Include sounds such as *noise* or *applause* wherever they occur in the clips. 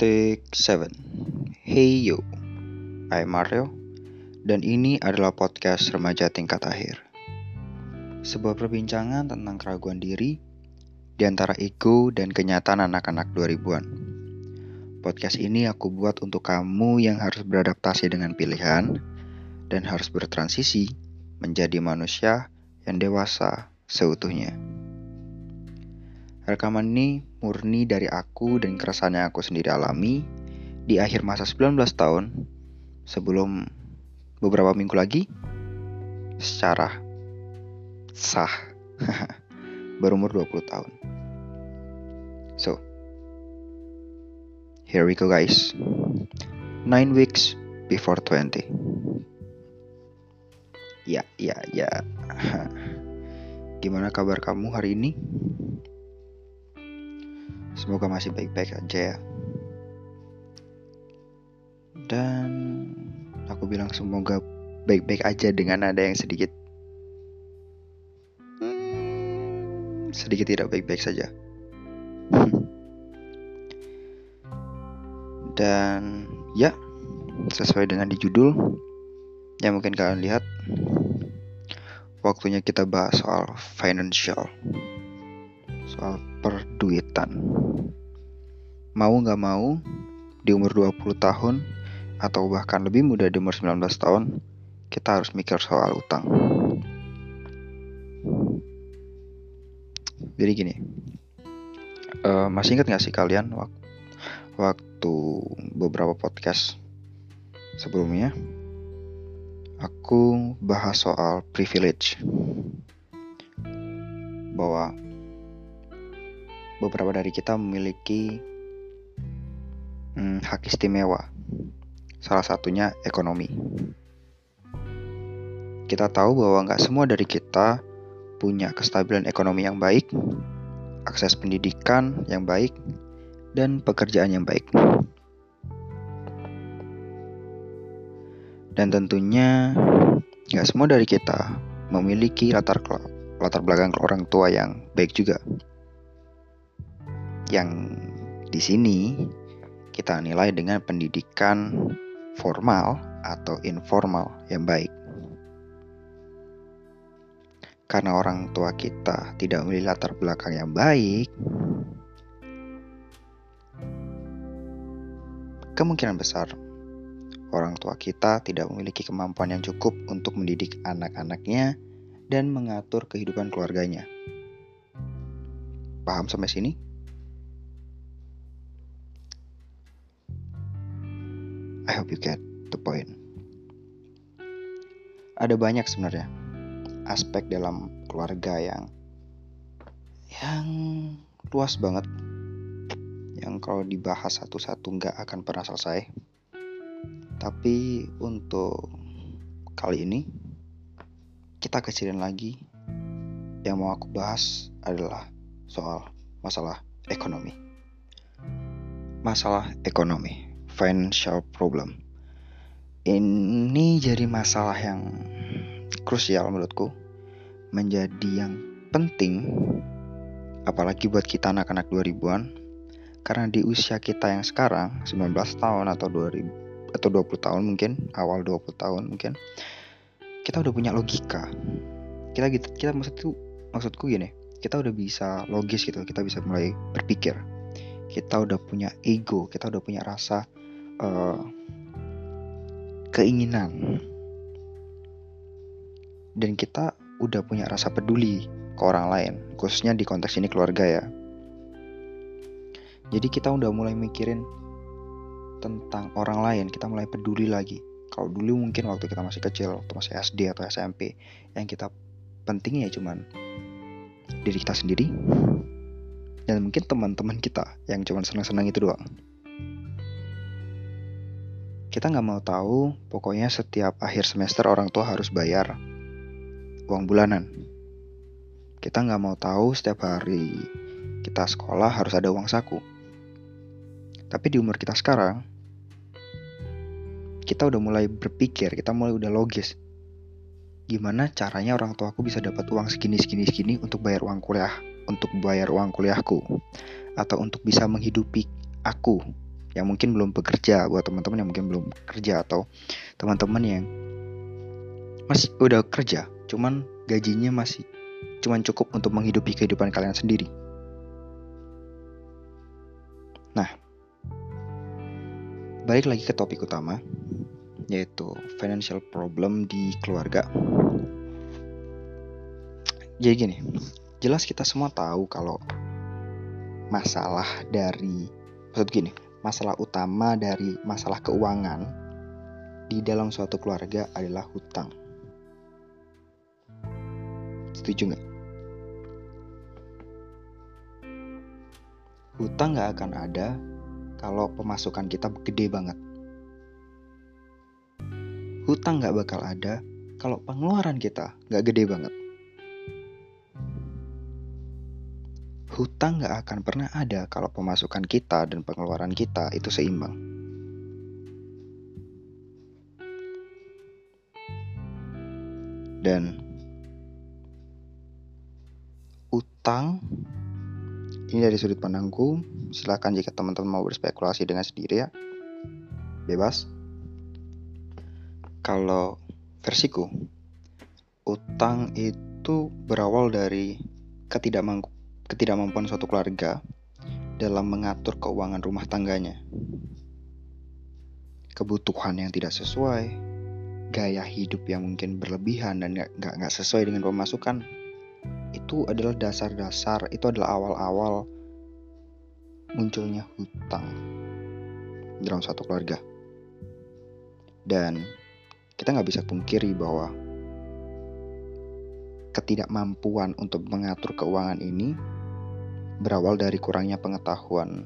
Take 7 Hey yo I'm Mario Dan ini adalah podcast remaja tingkat akhir. Sebuah perbincangan tentang keraguan diri Di antara ego dan kenyataan anak-anak 2000-an Podcast ini aku buat untuk kamu yang harus beradaptasi dengan pilihan Dan harus bertransisi menjadi manusia yang dewasa seutuhnya. Rekaman ini murni dari aku dan keresahan yang aku sendiri alami di akhir masa 19 tahun sebelum beberapa minggu lagi secara sah *laughs* berumur 20 tahun. So, here we go guys. 9 weeks before 20. Ya, ya, ya. *laughs* Gimana kabar kamu hari ini? Semoga masih baik-baik aja ya. Dan aku bilang semoga baik-baik aja dengan ada yang sedikit hmm, sedikit tidak baik-baik saja. *laughs* Dan ya, sesuai dengan di judul yang mungkin kalian lihat, waktunya kita bahas soal financial, soal perduitan mau nggak mau di umur 20 tahun atau bahkan lebih muda di umur 19 tahun kita harus mikir soal utang. Jadi gini uh, masih ingat nggak sih kalian waktu, waktu beberapa podcast sebelumnya aku bahas soal privilege. Bahwa beberapa dari kita memiliki hmm, hak istimewa. Salah satunya ekonomi. Kita tahu bahwa nggak semua dari kita punya kestabilan ekonomi yang baik, akses pendidikan yang baik, dan pekerjaan yang baik. Dan tentunya nggak semua dari kita memiliki latar latar belakang orang tua yang baik juga. Yang di sini kita nilai dengan pendidikan formal atau informal yang baik. Karena orang tua kita tidak memiliki latar belakang yang baik, kemungkinan besar orang tua kita tidak memiliki kemampuan yang cukup untuk mendidik anak-anaknya dan mengatur kehidupan keluarganya. Paham sampai sini? I hope you get the point. Ada banyak sebenarnya aspek dalam keluarga yang yang luas banget yang kalau dibahas satu-satu nggak akan pernah selesai. Tapi untuk kali ini kita kecilin lagi yang mau aku bahas adalah soal masalah ekonomi. Masalah ekonomi financial problem. Ini jadi masalah yang krusial menurutku, menjadi yang penting apalagi buat kita anak-anak 2000-an karena di usia kita yang sekarang 19 tahun atau 2000 atau 20 tahun mungkin awal 20 tahun mungkin kita udah punya logika. Kita gitu kita maksudku maksudku gini kita udah bisa logis gitu kita bisa mulai berpikir. Kita udah punya ego kita udah punya rasa uh, keinginan. Dan kita udah punya rasa peduli ke orang lain khususnya di konteks ini keluarga ya. Jadi kita udah mulai mikirin tentang orang lain kita mulai peduli lagi. Kalau dulu mungkin waktu kita masih kecil waktu masih SD atau SMP yang kita pentingnya cuman diri kita sendiri dan mungkin teman-teman kita yang cuman senang-senang itu doang kita nggak mau tahu, pokoknya setiap akhir semester orang tua harus bayar uang bulanan. Kita nggak mau tahu setiap hari kita sekolah harus ada uang saku. Tapi di umur kita sekarang, kita udah mulai berpikir, kita mulai udah logis. Gimana caranya orang tua aku bisa dapat uang segini segini segini untuk bayar uang kuliah, untuk bayar uang kuliahku, atau untuk bisa menghidupi aku yang mungkin belum bekerja buat teman-teman yang mungkin belum kerja atau teman-teman yang masih udah kerja cuman gajinya masih cuman cukup untuk menghidupi kehidupan kalian sendiri. Nah balik lagi ke topik utama yaitu financial problem di keluarga. Jadi gini jelas kita semua tahu kalau masalah dari maksud gini masalah utama dari masalah keuangan di dalam suatu keluarga adalah hutang. Setuju nggak? Hutang nggak akan ada kalau pemasukan kita gede banget. Hutang nggak bakal ada kalau pengeluaran kita nggak gede banget hutang nggak akan pernah ada kalau pemasukan kita dan pengeluaran kita itu seimbang. Dan utang ini dari sudut pandangku, silakan jika teman-teman mau berspekulasi dengan sendiri ya. Bebas. Kalau versiku, utang itu berawal dari ketidakmampu ketidakmampuan suatu keluarga dalam mengatur keuangan rumah tangganya. Kebutuhan yang tidak sesuai, gaya hidup yang mungkin berlebihan dan gak, gak, sesuai dengan pemasukan, itu adalah dasar-dasar, itu adalah awal-awal munculnya hutang dalam suatu keluarga. Dan kita nggak bisa pungkiri bahwa ketidakmampuan untuk mengatur keuangan ini berawal dari kurangnya pengetahuan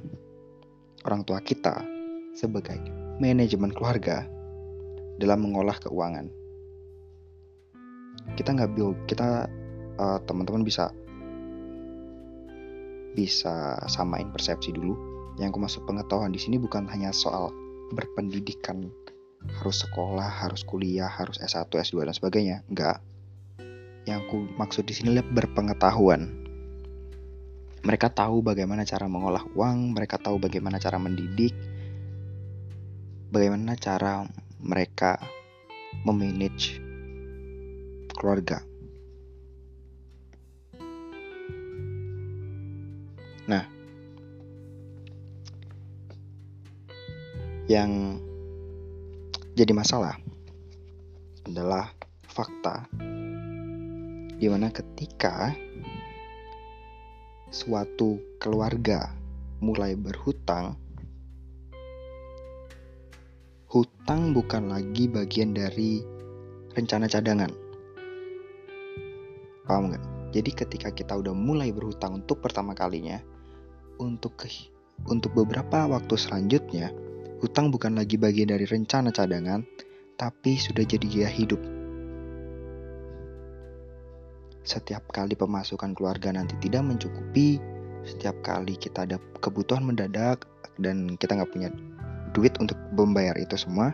orang tua kita sebagai manajemen keluarga dalam mengolah keuangan. Kita nggak kita uh, teman-teman bisa bisa samain persepsi dulu. Yang aku maksud pengetahuan di sini bukan hanya soal berpendidikan, harus sekolah, harus kuliah, harus S1, S2 dan sebagainya. Enggak. Yang aku maksud di sini adalah berpengetahuan mereka tahu bagaimana cara mengolah uang, mereka tahu bagaimana cara mendidik, bagaimana cara mereka memanage keluarga. Nah, yang jadi masalah adalah fakta di mana ketika suatu keluarga mulai berhutang, hutang bukan lagi bagian dari rencana cadangan. Paham nggak? Jadi ketika kita udah mulai berhutang untuk pertama kalinya, untuk untuk beberapa waktu selanjutnya, hutang bukan lagi bagian dari rencana cadangan, tapi sudah jadi gaya hidup setiap kali pemasukan keluarga nanti tidak mencukupi, setiap kali kita ada kebutuhan mendadak dan kita nggak punya duit untuk membayar itu semua,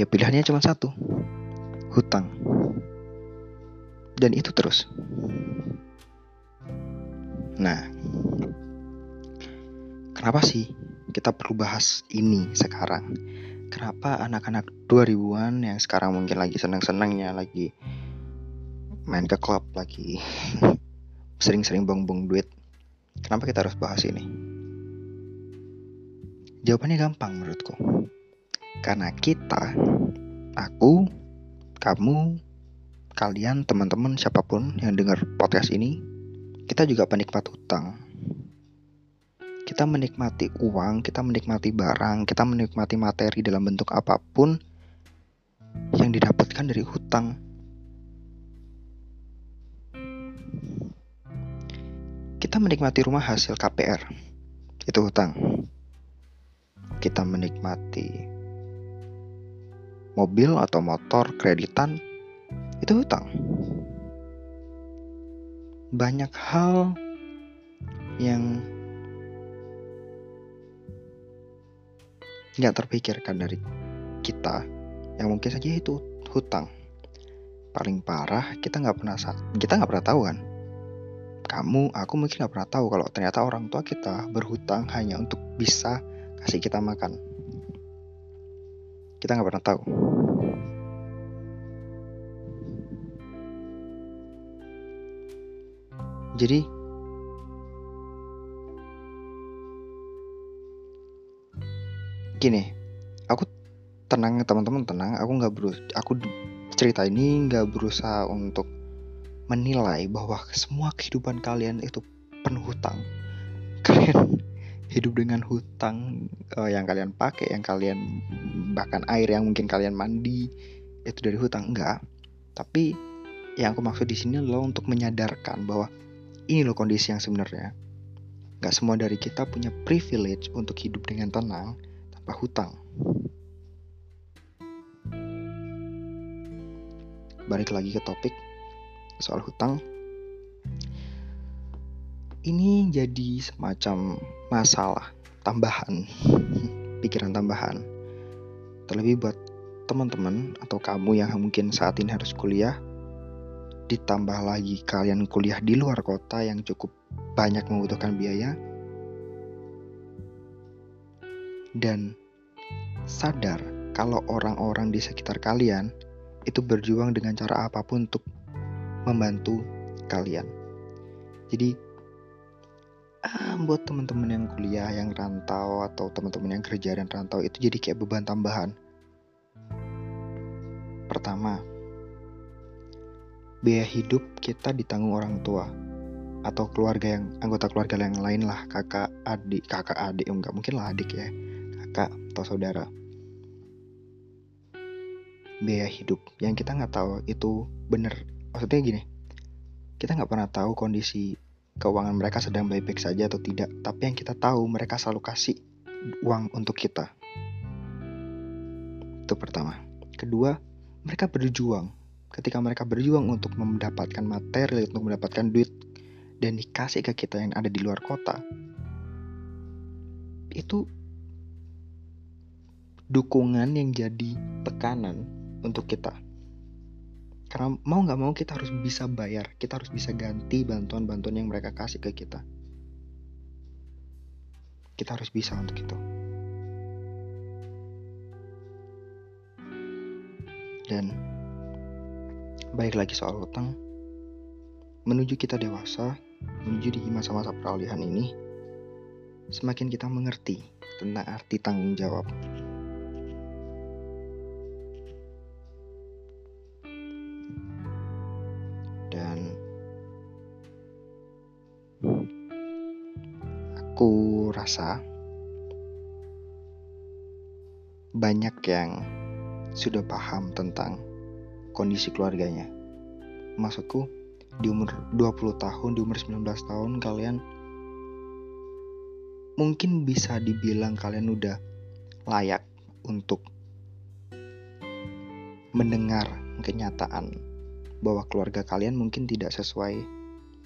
ya pilihannya cuma satu, hutang. Dan itu terus. Nah, kenapa sih kita perlu bahas ini sekarang? Kenapa anak-anak 2000-an yang sekarang mungkin lagi senang-senangnya lagi main ke klub lagi. *laughs* Sering-sering buang-buang duit. Kenapa kita harus bahas ini? Jawabannya gampang menurutku. Karena kita aku kamu kalian teman-teman siapa pun yang dengar podcast ini kita juga penikmat hutang kita menikmati uang, kita menikmati barang, kita menikmati materi dalam bentuk apa pun yang didapatkan dari hutang. Kita menikmati rumah hasil KPR, itu hutang. Kita menikmati mobil atau motor kreditan, itu hutang. Banyak hal yang nggak terpikirkan dari kita yang mungkin saja itu hutang paling parah kita nggak pernah kita nggak pernah tahu kan kamu, aku mungkin gak pernah tahu kalau ternyata orang tua kita berhutang hanya untuk bisa kasih kita makan. Kita nggak pernah tahu. Jadi gini, aku tenang teman-teman tenang, aku nggak berus, aku cerita ini nggak berusaha untuk menilai bahwa semua kehidupan kalian itu penuh hutang. *laughs* Kalian hidup dengan hutang uh, yang kalian pakai, yang kalian bahkan air yang mungkin kalian mandi itu dari hutang enggak. Tapi yang aku maksud di sini adalah untuk menyadarkan bahwa ini loh kondisi yang sebenarnya. Gak semua dari kita punya privilege untuk hidup dengan tenang tanpa hutang. Balik lagi ke topik soal hutang. Ini jadi semacam masalah tambahan, *laughs* pikiran tambahan. Terlebih buat teman-teman atau kamu yang mungkin saat ini harus kuliah, ditambah lagi kalian kuliah di luar kota yang cukup banyak membutuhkan biaya dan sadar kalau orang-orang di sekitar kalian itu berjuang dengan cara apa pun untuk membantu kalian. Jadi ah, buat teman-teman yang kuliah yang rantau atau teman-teman yang kerja dan rantau itu jadi kayak beban tambahan. Pertama, biaya hidup kita ditanggung orang tua atau keluarga yang anggota keluarga yang lain lah kakak adik kakak adik enggak mungkin lah adik ya kakak atau saudara biaya hidup yang kita nggak tahu itu bener maksudnya gini kita nggak pernah tahu kondisi keuangan mereka sedang baik-baik saja atau tidak tapi yang kita tahu mereka selalu kasih uang untuk kita. Itu pertama. Kedua mereka berjuang. Ketika mereka berjuang untuk mendapatkan materi, untuk mendapatkan duit dan dikasih ke kita yang ada di luar kota, itu dukungan yang jadi tekanan untuk kita. Karena mau nggak mau kita harus bisa bayar, kita harus bisa ganti bantuan-bantuan yang mereka kasih ke kita. Kita harus bisa untuk itu. Dan Baik lagi soal utang, menuju kita dewasa, menuju di masa-masa peralihan ini, semakin kita mengerti tentang arti tanggung jawab. Rasa banyak yang sudah paham tentang kondisi keluarganya. Maksudku, di umur 20 tahun, di umur 19 tahun kalian mungkin bisa dibilang kalian udah layak untuk mendengar kenyataan bahwa keluarga kalian mungkin tidak sesuai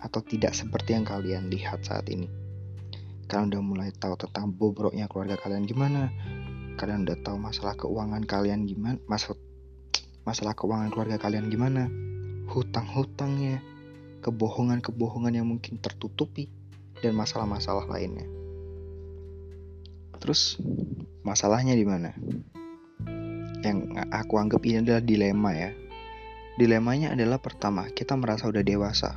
atau tidak seperti yang kalian lihat saat ini. Kalian udah mulai tahu tentang bobroknya keluarga kalian gimana, kalian udah tahu masalah keuangan kalian gimana, maksud masalah keuangan keluarga kalian gimana, hutang-hutangnya, kebohongan-kebohongan yang mungkin tertutupi, dan masalah-masalah lainnya. Terus masalahnya di mana? Yang aku anggap ini adalah dilema ya. Dilemanya adalah pertama, kita merasa udah dewasa.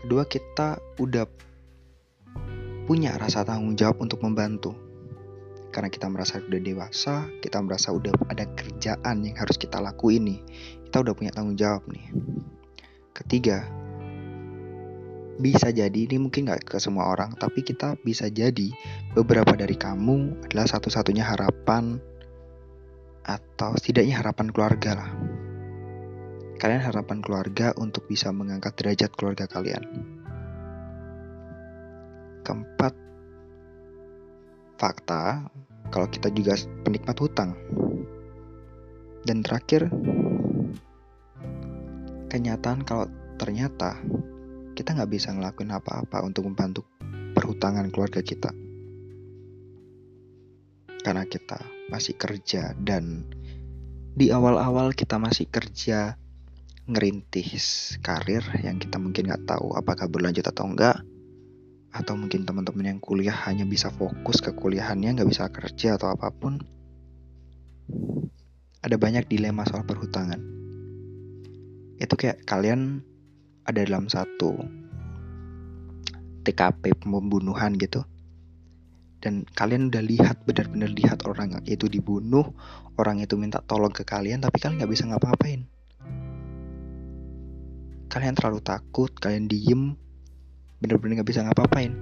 Kedua, kita udah punya rasa tanggung jawab untuk membantu karena kita merasa udah dewasa, kita merasa udah ada kerjaan yang harus kita lakuin nih. Kita udah punya tanggung jawab nih. Ketiga, bisa jadi ini mungkin gak ke semua orang, tapi kita bisa jadi beberapa dari kamu adalah satu-satunya harapan atau setidaknya harapan keluarga lah. Kalian harapan keluarga untuk bisa mengangkat derajat keluarga kalian. Keempat, fakta kalau kita juga penikmat hutang. Dan terakhir, kenyataan kalau ternyata kita nggak bisa ngelakuin apa-apa untuk membantu perhutangan keluarga kita. Karena kita masih kerja dan di awal-awal kita masih kerja ngerintis karir yang kita mungkin nggak tahu apakah berlanjut atau enggak. Atau mungkin teman-teman yang kuliah hanya bisa fokus ke kuliahannya nggak bisa kerja atau apa pun. Ada banyak dilema soal perhutangan. Itu kayak kalian ada dalam satu TKP pembunuhan gitu. Dan kalian udah lihat benar-benar lihat orang itu dibunuh orang itu minta tolong ke kalian tapi kalian nggak bisa ngapa-ngapain kalian terlalu takut kalian diem bener-bener gak bisa ngapa-ngapain.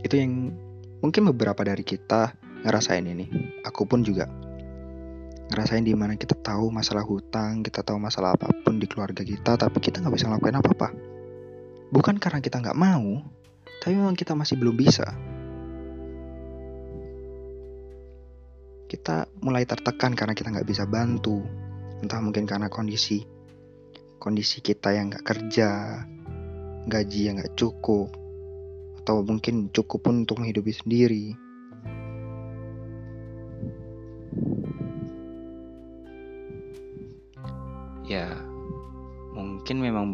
Itu yang mungkin beberapa dari kita ngerasain ini. Aku pun juga ngerasain di mana kita tahu masalah hutang kita tahu masalah apa pun di keluarga kita tapi kita nggak bisa ngelakuin apa-apa. Bukan karena kita nggak mau tapi memang kita masih belum bisa. Kita mulai tertekan karena kita nggak bisa bantu. Entah mungkin karena kondisi kondisi kita yang nggak kerja, gaji yang nggak cukup, atau mungkin cukup pun untuk menghidupi sendiri. Ya, mungkin memang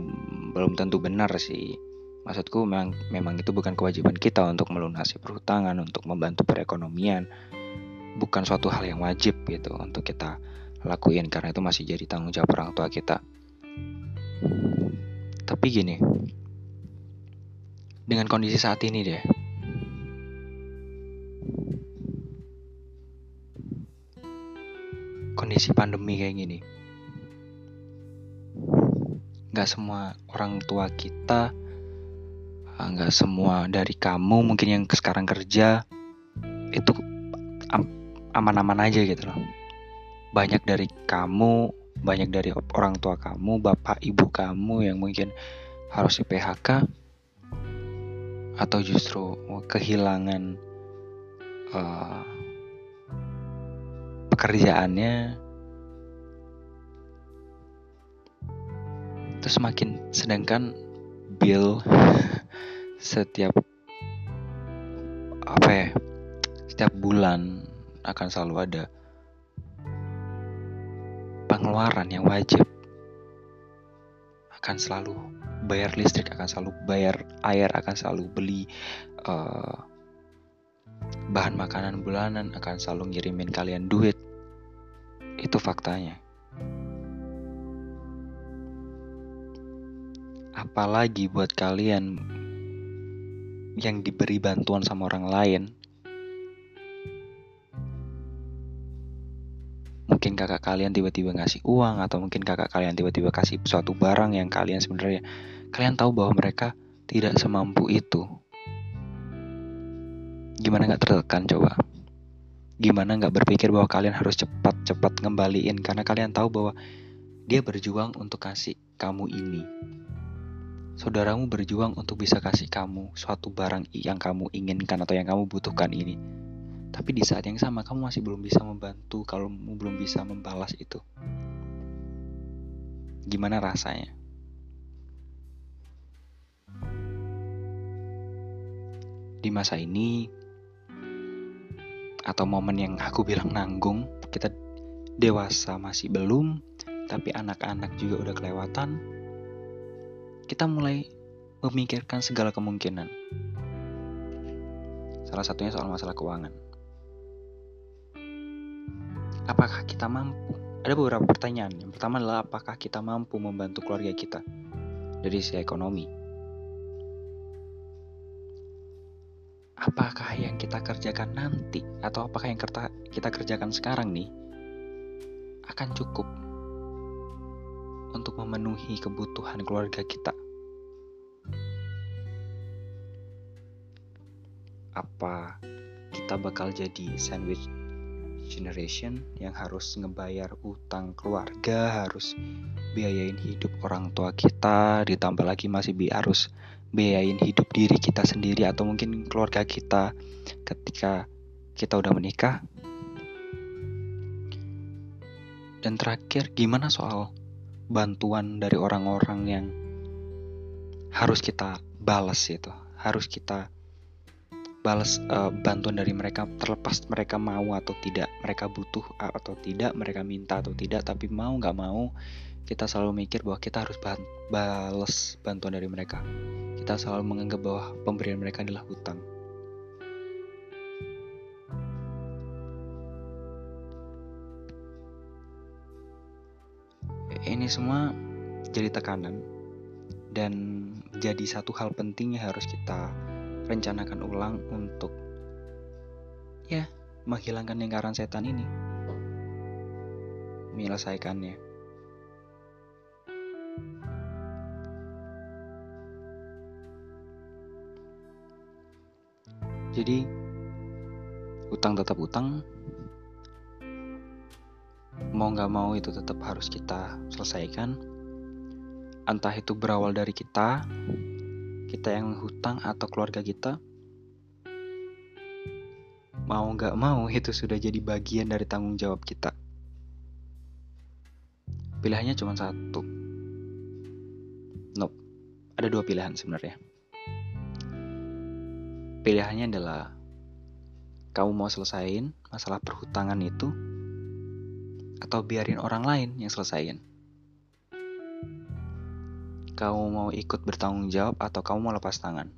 belum tentu benar sih. Maksudku memang memang itu bukan kewajiban kita untuk melunasi perhutangan, untuk membantu perekonomian. Bukan suatu hal yang wajib gitu untuk kita lakuin karena itu masih jadi tanggung jawab orang tua kita. Tapi gini, dengan kondisi saat ini deh, kondisi pandemi kayak gini, nggak semua orang tua kita, nggak semua dari kamu mungkin yang sekarang kerja itu aman-aman aja gitu loh. Banyak dari kamu banyak dari orang tua kamu, bapak ibu kamu yang mungkin harus di PHK atau justru kehilangan uh, pekerjaannya itu semakin sedangkan bill *laughs* setiap apa ya setiap bulan akan selalu ada pengeluaran yang wajib akan selalu bayar listrik akan selalu bayar air akan selalu beli uh, bahan makanan bulanan akan selalu ngirimin kalian duit. Itu faktanya. Apalagi buat kalian yang diberi bantuan sama orang lain mungkin kakak kalian tiba-tiba ngasih uang atau mungkin kakak kalian tiba-tiba kasih suatu barang yang kalian sebenarnya kalian tahu bahwa mereka tidak semampu itu. Gimana nggak tertekan coba? Gimana nggak berpikir bahwa kalian harus cepat-cepat ngembaliin? Karena kalian tahu bahwa dia berjuang untuk kasih kamu ini. Saudaramu berjuang untuk bisa kasih kamu suatu barang yang kamu inginkan atau yang kamu butuhkan ini tapi di saat yang sama kamu masih belum bisa membantu kalau kamu belum bisa membalas itu. Gimana rasanya? Di masa ini atau momen yang aku bilang nanggung, kita dewasa masih belum, tapi anak-anak juga udah kelewatan. Kita mulai memikirkan segala kemungkinan. Salah satunya soal masalah keuangan apakah kita mampu? Ada beberapa pertanyaan. Yang pertama adalah apakah kita mampu membantu keluarga kita dari sisi ekonomi? Apakah yang kita kerjakan nanti atau apakah yang kita kerjakan sekarang nih akan cukup untuk memenuhi kebutuhan keluarga kita? Apa kita bakal jadi sandwich generation yang harus ngebayar utang keluarga, harus biayain hidup orang tua kita, ditambah lagi masih bi harus biayain hidup diri kita sendiri atau mungkin keluarga kita ketika kita udah menikah. Dan terakhir, gimana soal bantuan dari orang-orang yang harus kita balas itu, harus kita balas uh, bantuan dari mereka terlepas mereka mau atau tidak mereka butuh atau tidak mereka minta atau tidak tapi mau nggak mau kita selalu mikir bahwa kita harus balas bantuan dari mereka. Kita selalu menganggap bahwa pemberian mereka adalah hutang. Ini semua jadi tekanan dan jadi satu hal penting yang harus kita rencanakan ulang untuk ya menghilangkan lingkaran setan ini menyelesaikannya Jadi utang tetap utang. Mau nggak mau itu tetap harus kita selesaikan. Entah itu berawal dari kita, kita yang hutang atau keluarga kita. Mau nggak mau itu sudah jadi bagian dari tanggung jawab kita. Pilihannya cuma satu. Nope. Ada dua pilihan sebenarnya pilihannya adalah kamu mau selesain masalah perhutangan itu atau biarin orang lain yang selesain. Kamu mau ikut bertanggung jawab atau kamu mau lepas tangan.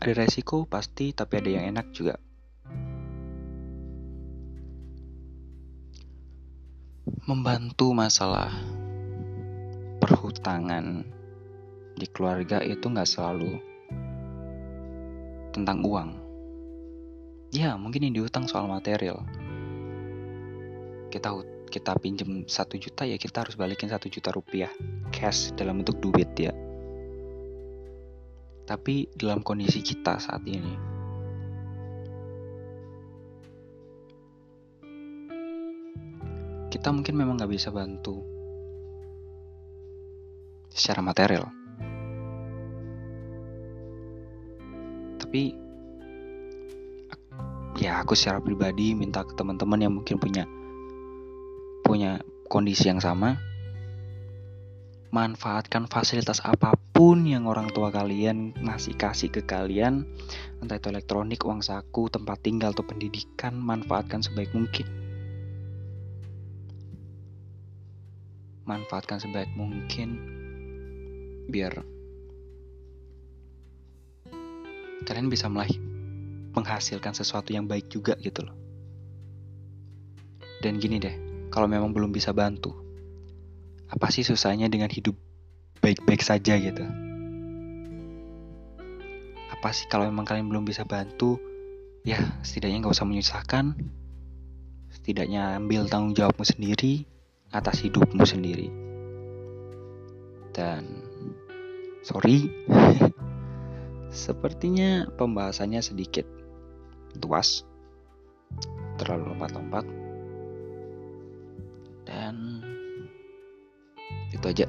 Ada resiko pasti, tapi ada yang enak juga. Membantu masalah perhutangan di keluarga itu nggak selalu tentang uang. Ya, mungkin yang diutang soal material. Kita kita pinjem satu juta ya kita harus balikin satu juta rupiah cash dalam bentuk duit ya. Tapi dalam kondisi kita saat ini, kita mungkin memang nggak bisa bantu secara material tapi ya aku secara pribadi minta ke teman-teman yang mungkin punya punya kondisi yang sama manfaatkan fasilitas apa pun yang orang tua kalian ngasih kasih ke kalian entah itu elektronik, uang saku, tempat tinggal atau pendidikan manfaatkan sebaik mungkin manfaatkan sebaik mungkin biar kalian bisa mulai menghasilkan sesuatu yang baik juga gitu loh. Dan gini deh, kalau memang belum bisa bantu, apa sih susahnya dengan hidup baik-baik saja gitu? Apa sih kalau memang kalian belum bisa bantu, ya setidaknya nggak usah menyusahkan, setidaknya ambil tanggung jawabmu sendiri atas hidupmu sendiri. Dan sorry *laughs* Sepertinya pembahasannya sedikit luas, terlalu lompat-lompat, itu aja.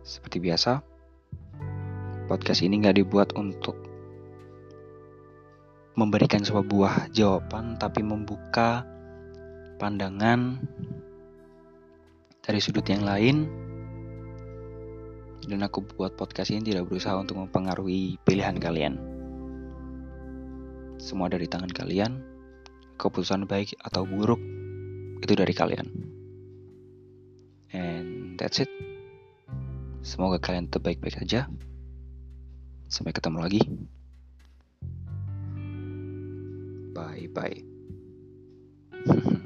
Seperti biasa, podcast ini nggak dibuat untuk memberikan sebuah jawaban, tapi membuka pandangan dari sudut yang lain dan aku buat podcast ini tidak berusaha untuk mempengaruhi pilihan kalian. Semua dari tangan kalian, keputusan baik atau buruk itu dari kalian. That's it. Semoga kalian tetap baik-baik aja. Sampai ketemu lagi. Bye bye. *laughs*